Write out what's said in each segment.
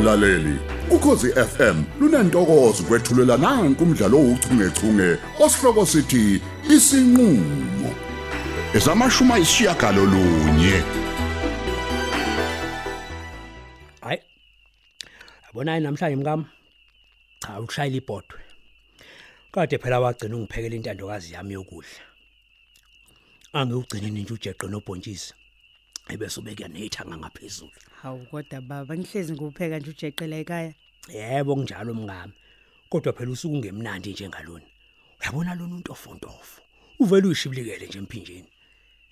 mlaleli. Ukhosi FM lunantokozo kwethulela nanku umdlalo ouchungechunge osihloko sithi isinqulo. Esamashuma ishiyagalolunye hayi yabona namhlanje mkami cha ushayela ibhodwe. Kade phela wagcina ungiphekela intandokazi yami yokudla. Angiwugcine nje ujeqe nobhontshisi. Ebese ubeka nethanga ngaphezulu Hawu kodwa baba ngihlezi ngupheka nje ujeqela ekhaya. yebo kunjalo mngami kodwa phela usuku ngemnandi njengalona uyabona lona untofontofo uvela uyishibilikele nje emphinjeni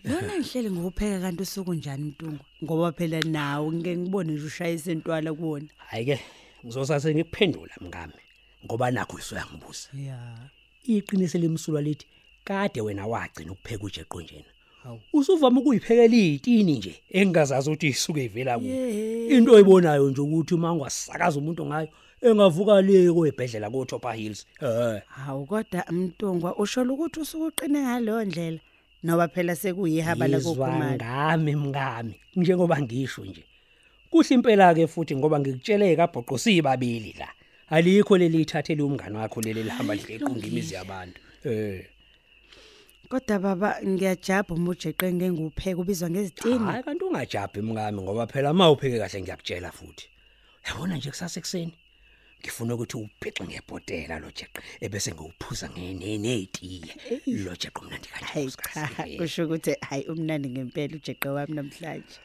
Lona ngihleli ngupheka kanti usuku njani Ntungu ngoba phela nawe ngeke ngibone nje ushaya isentwala kuwona. hayi ke ngizosase ngikuphendula mngami ngoba nakho usuyangibuza Ya. iqiniso lemsulwa lithi kade wena wagcina ukupheka ujeqo njena Hawu. Usuvama ukuyiphekela izitini nje engazazi ukuthi isuke ivela kuphi Yehhe. into oyibonayo nje ukuthi uma ungasakaza umuntu ngayo engavuka le kwebhedlela ko Top Hills. Eh Hawu kodwa Mntungwa usho ukuthi usuku uqine ngaleyo ndlela noba phela sekuyihaba la Yizwa kokhumala. ngami mngami njengoba ngisho nje. Kuhle impela ke futhi ngoba ngikutshele kabhoqo sibabili la. Alikho leli ithathele umngane wakho leli lihamba liqunga imizi yabantu. Eh Kodwa baba ngiyajabha uma ujeqe ngeke ngupheka ubizwa ngezitini. hayi kanti ungajabhi mngami ngoba phela uma upheke kahle ngiyakutshela futhi. Yabona nje kusasa ekseni ngifuna ukuthi uphixe ngebhotela lo jeqe ebese ngiwuphuza ngenetiye lo jeqe mnandi Hayi kanjani cha usho ukuthi hayi umnandi ngempela ujeqe wami namhlanje.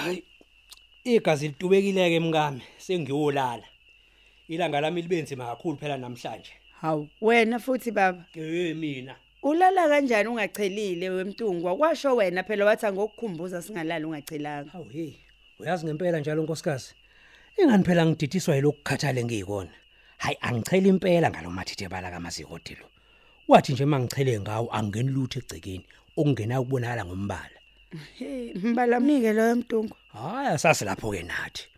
hayi. Igazi litubekile ke mngami sengiyolala ilanga lami libenzima kakhulu phela namhlanje. Hawu wena futhi baba eh mina ulala kanjani ungachelile wemntungwa kwasho wena phela wathi ngokukhumbuza singalali ungachelanga. Hawu hey, uyazi ngempela njalo nkosikazi. Ingani phela ngididiswa yilokukhathale ngiyikona. Hayi angichela impela ngalomathithe bala kamazikode lo. Wathi nje mangichele ngawo angeni lutho egcekeni okungena ukubonakala ngombala. Hey mbala mnike lo wemntungwa. Hayi asasi lapho ke nathi.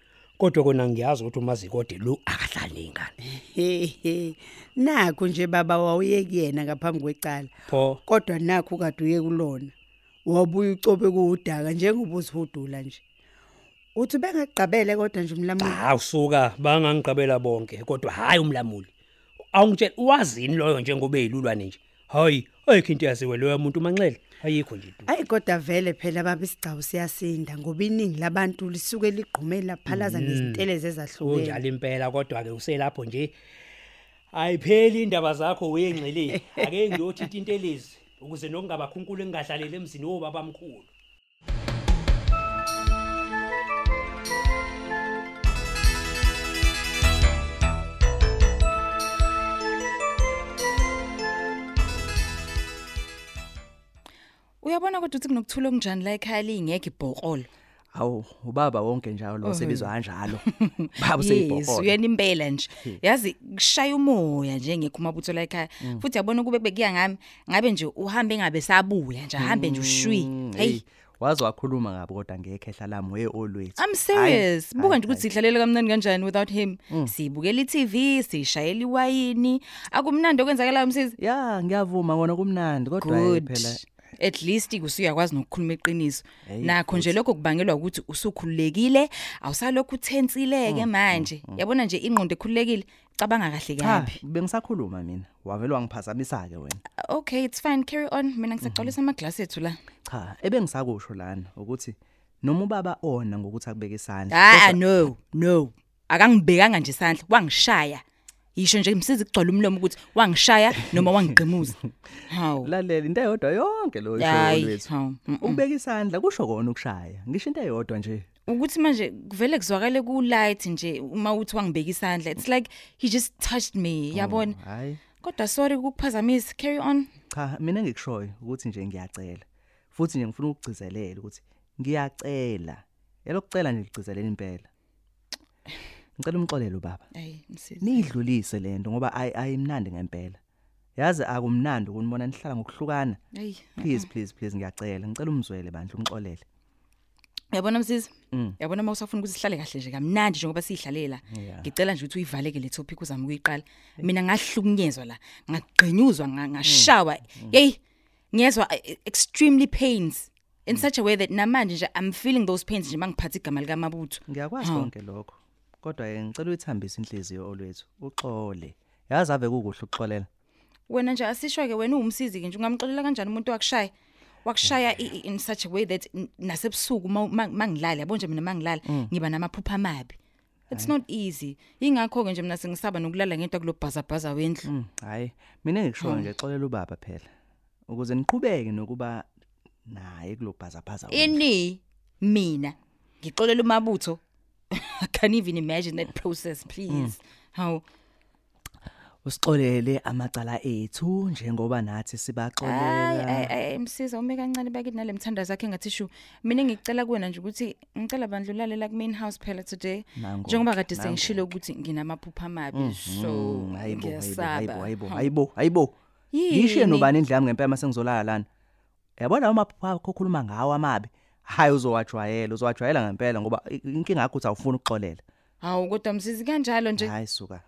Kodwa kona ngiyazi ukuthi umazikode lo akahlali nengane. He he. Nakho nje baba wawuye kuyena ngaphambi kwecala. Pho Kodwa nakho kade uye kulona. Wabuya ucobe kuudaka njengoba uzihudula nje. Uthi bengaqabele kodwa nje umlamuli. hawu suka bangangiqabela bonke kodwa hayi umlamuli. Awungitshela wazini loyo njengoba ezilulwane nje. Hayi, ayikho into yaziwe loyo muntu manxele. Ayikho nje into. Ayi kodwa vele phela baba isigcawu siyasinda ngoba iningi labantu lisuke ligqumela laphalaza ngezintelezi ezahlukene. Kunjalo impela kodwa ke uselapho nje ayipheli indaba zakho wengcele ake ngiyothi intelezi ukuze nokungabakhunkulu engahlalele emzini wobaba omkhulu Uyabona kodwa ukuthi kunokuthula okunjani la ekhaya lingekho ibhokolo. Hawu ubaba wonke njalo lo sebizwa kanjalo. Baba Yes, useyibhokolo. uyena impela nje. Yazi kushaya umoya nje ngekho umabutho la ekhaya. Futhi yabona kube bekuya ngami, ngabe nje uhambe ngabe sabuya nje ahambe nje ushwi. Hey, wazi wakhuluma ngabo kodwa ngeke ehla lami we always. I'm serious. Hayi, Buka hayi, nje ukuthi sihlalele kamnandi kanjani without him. Sibukela iTV, sishayela iwayini. Akumnandi okwenzakala umsizi. Ya ngiyavuma ngona kumnandi kodwa hey, Good. phela At least usuyakwazi nokukhuluma iqiniso. Hey, Nakho nje lokho kubangelwa ukuthi usukhululekile, awusalokhu uthentsileke manje. Yabona nje ingqondo ekhululekile, cabanga kahle cha kabi. bengisakhuluma mina. Wavela wangiphazamisa ke wena. Okay, it's fine. Carry on. Mina ngisaqalisa amaglass ethu la. Cha ebengisakusho lana ukuthi noma ubaba ona ngokuthi akubeke isandla. Ah no, no. Akangibekanga nje isandla, wangishaya. Yisho nje imsizi kugcwala umlomo ukuthi wangishaya noma wangiqimuza. Hawu. Lalela into eyodwa yonke lo isho mm. Ukubeka isandla kusho kona ukushaya. Ngisho into eyodwa nje. ukuthi manje kuvele kuzwakale ku light nje uma uthi wangibeka isandla it's like he just touched me yabona Hayi. kodwa sorry ukukuphazamisa carry on Cha mina ngikushoyo ukuthi nje ngiyacela. Futhi nje ngifuna ukugcizelela ukuthi ngiyacela. Elokucela nje ligcizelela impela. Ngicela umxolelo baba. hey msisi Nidlulise lento ngoba ayi ayimnandi ngempela. Yazi akumnandi ukunibona nihlala ngokuhlukana. hey Please please please ngiyacela. Ngicela umzwele bandla umxolele. yabona msisi Mm. yabona uma usafuna ukuthi sihlale kahle nje kamnandi njengoba sihlalela Yeah. ngicela nje ukuthi uyivaleke le topic uzama ukuyiqala mina ngahlukunyezwa la ngagqinyuzwa nga- ngashawa hey ngiyezwa eh, extremely pains in such a way that namanje nje I'm feeling those pains nje mangiphatha igama lika Mabutho ngiyakwazi konke lokho kodwa ke ngicela uyithambise inhliziyo olwethu uxole. Yazi ave kukuhle ukuxolela. Wena nje asisho ke wena uwumsizi ke nje ungamxolela kanjani umuntu wakushaya? Wakushaya i- i- in such a way that n- nasebusuku ma- ma- mangilala yabo nje mina mangilala ngiba namaphupha amabi. It's not easy. Ingakho ke nje mina sengisaba nokulala ngento kulobhaza bhaza wendlu. Mm, hayi. Mina ngikushoyo nje xolela ubaba phela ukuze niqhubeke nokuba naye kulobhazabhaza wenu. ini mina ngixolela umabutho. I can't even imagine that process please. How? Usixolele amacala ethu njengoba nathi Hayi sibaxolela ay msiza ume kancane bakithi nalemthandazo yakhe ngathi shu mina ngicela kuwena nje ukuthi ngicela bandlulale la ku main house phela today. Nangu-ke, njengoba kade nangu-ke. sengishilo ukuthi nginamaphupha amabi so Mm, hayibo hayibo ngiyasaba. hayibo hayibo Hawu. hayibo hayibo Yini? yishiye nobani indlela yami ngempela masengizolala lana? Yabona amaphupho akho okhuluma ngawo amabi? Hayi uzowajwayela uzowajwayela ngempela ngoba inkinga yakho uthi awufuni ukuxolela. Hawu kodwa msizi kanjalo nje. Hayi suka.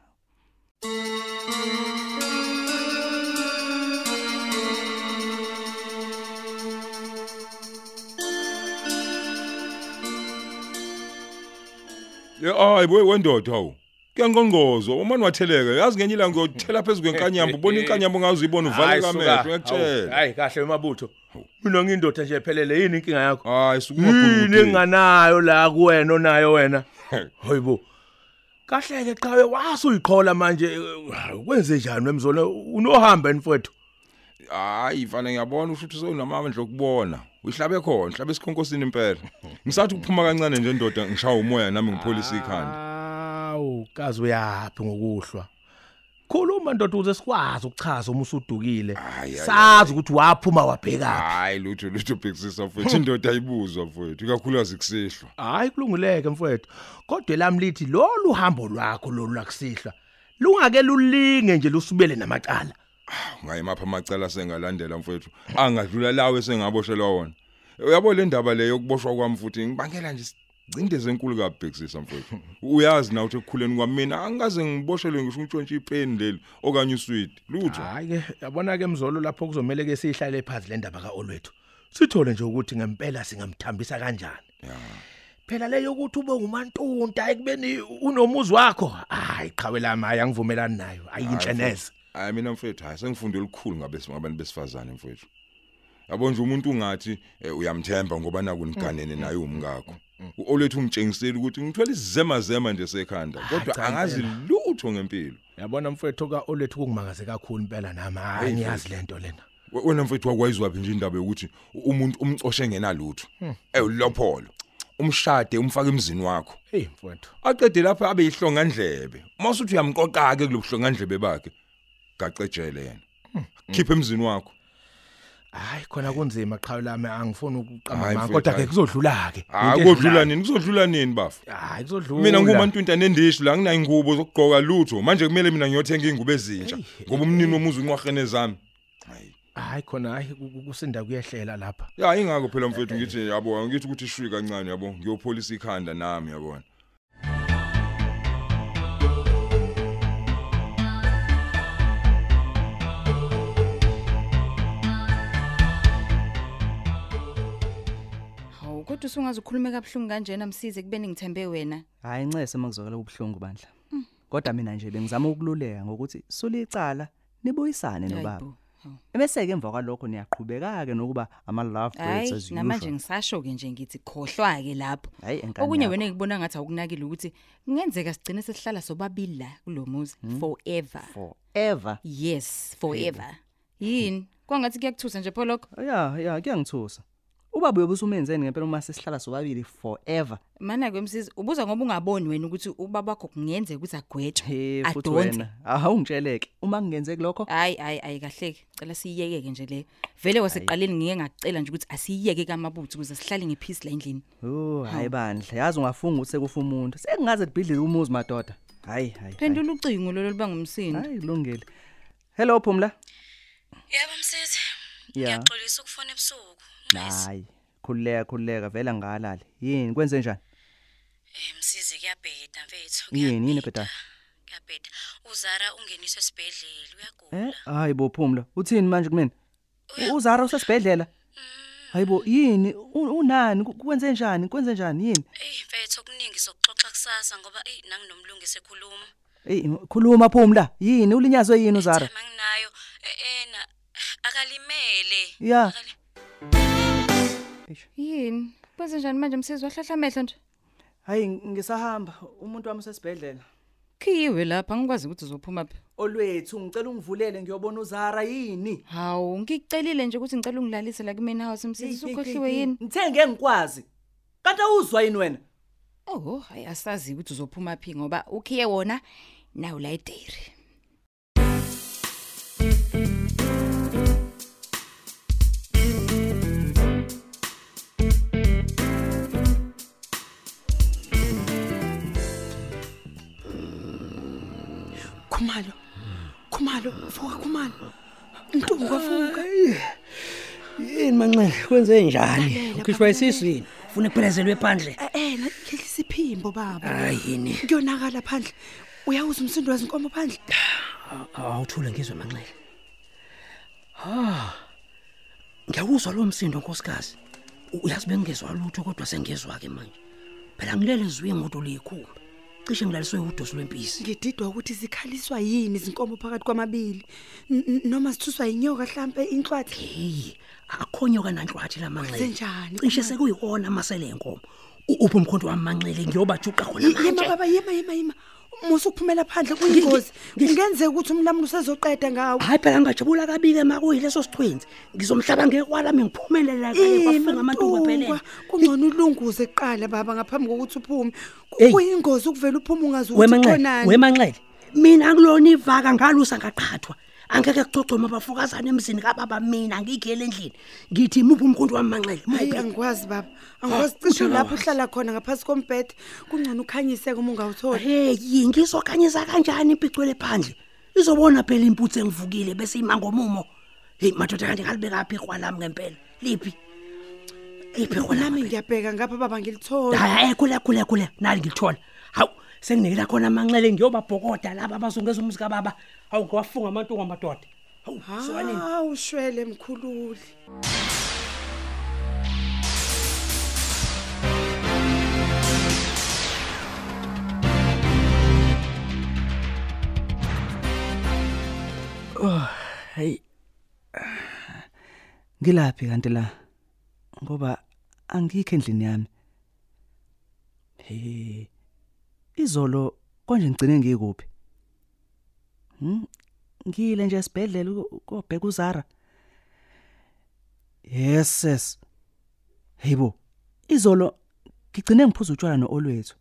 Ye hayi boy wendoda hawu. Kuyanqonqozo umani watheleka. Yazi ngenye ilanga uyothela phezulu kwenkanyamba ubona inkanyamba ungaze uyibone uvale Hayi, kamehlo suka. ngiyakutshela Hawu, hayi kahle emabutho mina ngiyindoda nje ephelele yini inkinga yakho? Hayi suka yini ungakhulumi enganayo la kuwena onayo wena? Hoyibo kahle ke qhawe wasuyiqhola manje. Eh, kwenze njani wemzona unohamba mfowethu? Hayi mfana ngiyabona usho ukuthi sewunamandla okubona. Uyihlabe khona hlabe esikhonkosini impela. Ngisathi ukuphuma kancane nje ndoda ngishaya umoya nami ngipholisa ikhanda. Awu kazi uyaphi ngokuhlwa. Khuluma ndoda uze sikwazi ukuchaza uma usudukile. Sazi ukuthi waphuma wabheka hayi lutho lutho bhekisisa mfowethu. Indoda ayibuzwa mfowethu ikakhulukazi kusihlwa. Hayi kulunguleke mfowethu. Kodwa lami lithi lolu hambo lwakho lolu lakusihlwa lungake lulinge nje lusubele namacala. Ngaye mapha amacala sengalandela mfowethu. Angadlula lawe sengaboshelwa wona. Uyabo le ndaba leyo yokuboshwa kwami futhi ngibangela nje incindeze enkulu kabhekisisa mfowethu. Uyazi na ukuthi ekukhuleni kwami mina angikaze ngiboshelwe ngisho untshontshe ipeni leli okanye usweet lutho. Hayi ke yabona ke mzolo lapho kuzomela ke sihlale phansi le ndaba kaolwethu. Sithole nje ukuthi ngempela singamthambisa kanjani. Phela leyo ukuthi ube ngumantunta ekubeni unomuzi wakho. Hayi qhawe lami hayi angivumelani nayo. Ayinhle neze hayi mina mfowethu hayi sengifunde olukhulu ngabe ngabantu besifazane mfowethu. Yabo nje umuntu ungathi eh, uyamthemba ngoba naku niganene naye umngakho. Olethu ungitshengisela ukuthi ngithola izema zema nje sekhanda kodwa cha angazi lutho ngempilo. Yabona mfowethu kaolwethu kungimangaze kakhulu impela nami hayi ngiyazi lento lena. We- wena mfethu wakwayizwaphi nje indaba yokuthi umuntu umcoshe ngenalutho? Ewulopholo umshade umfaka emzini wakho. Hey mfowethu aqede lapho abe yihlonga ndlebe masuthi uyamqoqa ke kulobuhlonga ndlebe bakhe gacejele yena. Khiphe emzini wakho. Hayi khona kunzima qhawe lami angifuni ukuqamba Hayi, manga mfethu, kodwa ke hayi. kuzodlula ke hayi kodlula nini? Kuzodlula nini bafu? Hayi kuzodlula. Mina ngumantunta nendishi la nginayo ingubo zokugqoka lutho. Manje kumele mina ngiyothenga ingubo ezintsha ngoba umnini womuzi unqwahene zami. Hayi. Hayi khona hayi ku- ku- kusinda kuyehlela lapha. Ya ingakho phela mfethu ngithi yabo ngithi ukuthi shwi kancane yabo. Ngiyopholisa ikhanda nami yabona. Kodwa usungaze ukhulume kabuhlungu kanjena msize kubeni ngithembe wena. Hayi ncese makuzokela ubuhlungu bandla. Kodwa mina nje bengizama ukululeka ngokuthi sulicala nibuyisane nobaba Hayibo, hawu. ebese ke emva kwalokho niyaqhubeka ke nokuba ama love birds hayi as namanje usual. ngisasho ke nje ngithi khohlwa ke lapho. Hayi enkani okunye yakho. wena ngibona ngathi awukunakile ukuthi kungenzeka sigcine sesihlala sobabili la kulomuzi forever. Forever? Yes forever. Yini? Kwangathi kuyakuthusa nje pho lokho ya ya kuyangithusa. Ubaba uyobusumenzeni ngempela uma sesihlala sobabili forever? Mana kwemsizi ubuza ngoba ungaboni wena ukuthi ubaba wakho kungenzeka ukuthi agwetshwe he futhi adonse. wena. Awungitsheleke uma kungenzeki lokho? Hayi hayi hayi kahleke cela siyiyeke nje le. Vele waseqaleni ngike ngacela nje ukuthi asiyiyeke kamabutho ukuze sihlale ngepeace la endlini. Oh hayi bandla. Yazi ungafunga ukuthi sekufa umuntu. Sekungaze libhidlile umuzi madoda. Hayi hayi hayi. phendula ucingo lolo liba ngumsindo. Hayi kulungile. Hello phumla. Yebo msisi. ya. Ngiyaxolisa ukufona ebusuku. Nxesi. hayi. Khululeka khululeka vela ngalali yini? Kwenze njani? Eh msisi kuyabheda mfethu. yini yini kuyabheda, ebhedayo Kuyabheda. Uzara ungeniswe esibhedlela eh uyagula. hayi bo phumla. Uthini manje kumina? U- uzara usesibhedlela? Hayibo yini? U- unani? Ku- kwenze njani? Kwenze njani? Yini? Ey mfethu okuningi sokuxoxa kusasa ngoba ey nanginomlungisi ekhuluma. Ey khuluma phumla. Yini? Ulinyazwe yini uZara? Manginayo ena akalimele. Ya. Akali- Yini? Kwenze njani manje msizwa hlahla amehlo nje? Hayi ngisahamba umuntu wami usesibhedlela Khiyiwe lapha ngikwazi ukuthi uzophuma phi. olwethu ngicela ungivulele ngiyobona uZara yini Hawu, ngikucelile nje ukuthi ngicela ungilalise la ku main house msizwa usukhohliwe yini? Ngithenge ngikwazi kanti awuzwa yini wena Oh, hayi asazi ukuthi uzophuma phi ngoba ukhiye wona nawu la edairy. Khumalo khumalo vuka khumalo ntuka vuka Yini manxele kwenze njani? Ukhishwa isisu yini? Ufuna kuphelezelwe ephandle? eh lehlisa iphimbo baba Hayi yini. kuyonakala phandle uyawuza umsindo wazinkomo phandle Awuthule ngizwe manxele. Ha. Ngiyawuzwa lo msindo nkosikazi. U- Uyazi bengezwe lutho kodwa sengezwe ke manje. Phela ngilele zwi imoto likhumba. Cishe ngilaliswe udosi lwempisi. ngididwa ukuthi zikhaliswa yini izinkomo phakathi kwamabili noma sithuswa inyoka mhlambe inhlwathi Hey, akhonyoka nanhlwathi la manxele. Kwenzenjani, Cishe sekuyikona amasele enkomo. U- Uphi umkhonto wami manxele ngiyobajuqa khona yema manje. baba yema yema yema musu kuphumela phandle kuyingozi ngingenzeka ukuthi umlamulo usezoqeda ngawo Hayi phela ngajabula kabike makuyileso sithwenzi. Ngizomhlaba ngekwala mengiphumelela kaye kwafika amantu kwephelele. kungcono ulunguze kuqala baba ngaphambi kokuthi uphume Ku- Hey. kuyingozi ukuvela uphume ungazi ukuthi wemanxele khonani wemanxele mina kulona ivaka ngalusa ngaqhathwa angeke kucocoma abafokazana emzini kababa mina ngigele endlini. Ngithi imuphi umkhonto wami manxele? Hayi muphi angikwazi baba. Angikwazi cishe uthini lapho wazi? uhlala khona ngaphasi kombhede kungcono ukhanyiseke uma ungawutholi. Hey ngizokhanyisa kanjani impicwele phandle? Izobona phela imputhu engivukile bese imangomumo hey madoda kanti ngalibeka phi ikhwalami ngempela. Liphi? Liphi nami ikhwalami ngiyabheka ngapha baba ngilithola hayi khule khule khule nali ngilithola hawu senginikela khona amanxele ngiyobabhokoda laba abazungeza umuzi kababa hawu ngiwafunga amantungu amadoda. Hawu swanini? Hawu shwele mkhululi. Hey. Ngilaphi kanti la? Ngoba angikho endlini yami. He. Izolo konje ngicine ngikuphi? Hm ngile nje esibhedlela uko- kobheka uZara? Yes yes heyibo izolo ngigcine ngiphuza utshwala noolwethu.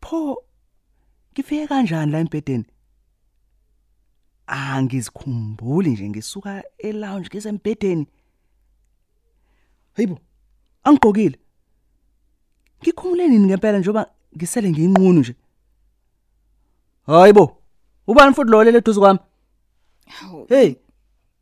Pho ngifike kanjani la embedeni angizikhumbuli nje ngisuka elounge ngisembedeni hayibo angigqokile. Ngikhumule nini ngempela njoba ngisele ngiyinqunu nje hayibo ubani futhi lo lele eduze kwami hey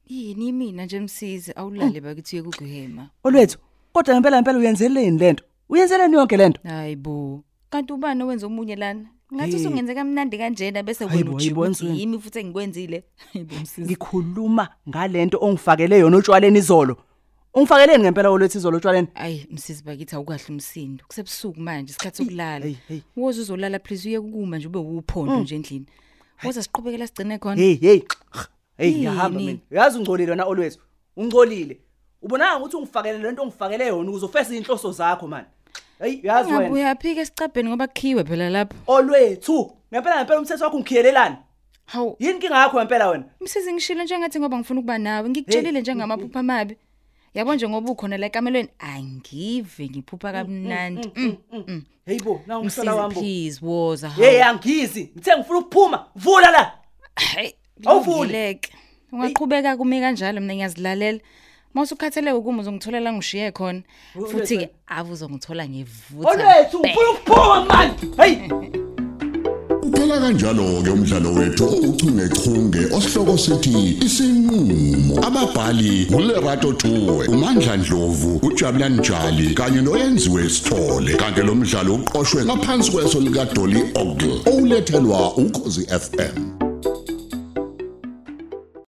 Yini mina nje msizi awulale bakithi uye kuguhema. olwethu kodwa ngempela ngempela uyenzeleni lento uyenzeleni yonke lento Hayibo. Kanti ubani owenza omunye lana? Ngathi usungenze kamnandi kanjena bese wena uthi hayibo, ukuthi wenzweni. yimi futhi engikwenzile. Hayibo msizi. ngikhuluma ngalento ongifakele yona utshwaleni izolo ungifakeleni ngempela olwethu izolo utshwaleni Ayi msizi bakithi awukahle umsindo. Kusebusuku manje isikhathi sokulala. Woza uzolala please uye kuma nje ube uphondo nje endlini. Woza siqhubekela sigcine khona. hey hey hey ngiyahamba mina uyazi ungcolile wena olwethu ungcolile ubonanga ukuthi ungifakele lento ongifakele yona ukuze ufese inhloso zakho man hey uyazi Ngabe wena uyaphika esicabheni ngoba kukhiwe phela lapho. olwethu ngempela ngempela umthetho wakho ungikhiyelelani Hawu, yini inkinga yakho ngempela wena msizi ngishilo nje ngathi ngoba ngifuna ukuba nawe. Ngikutshelile nje ngamaphupha amabi. Yabo nje ngoba ukhona la ekamelweni angive ngiphupha kamnandi. Mm, mm. hey bo na Msizi umhlola wami bo please woza. hey angizi ngithe ngifuna ukuphuma vula la Hey, Awuvuli. awuvuleke. Ungaqhubeka kumi kanjalo mina ngiyazilalela. Mawusukhathaleke ukuma uzongitholela ngishiye khona. Futhi ke ave uzongithola ngivutha. olwethu bhe. ufuna ukuphuma man hey Uphela kanjalo ke umdlalo wethu uchungechunge osihloko sithi isinqulo ababhali uLerato Tuwe uMandla Dlovu uJabulani Njali kanye noyenziwe Sithole. Kanti lo mdlalo uqoqwwe ngaphansi kweso lika Dolly Ogle olethelwa ukhozi FM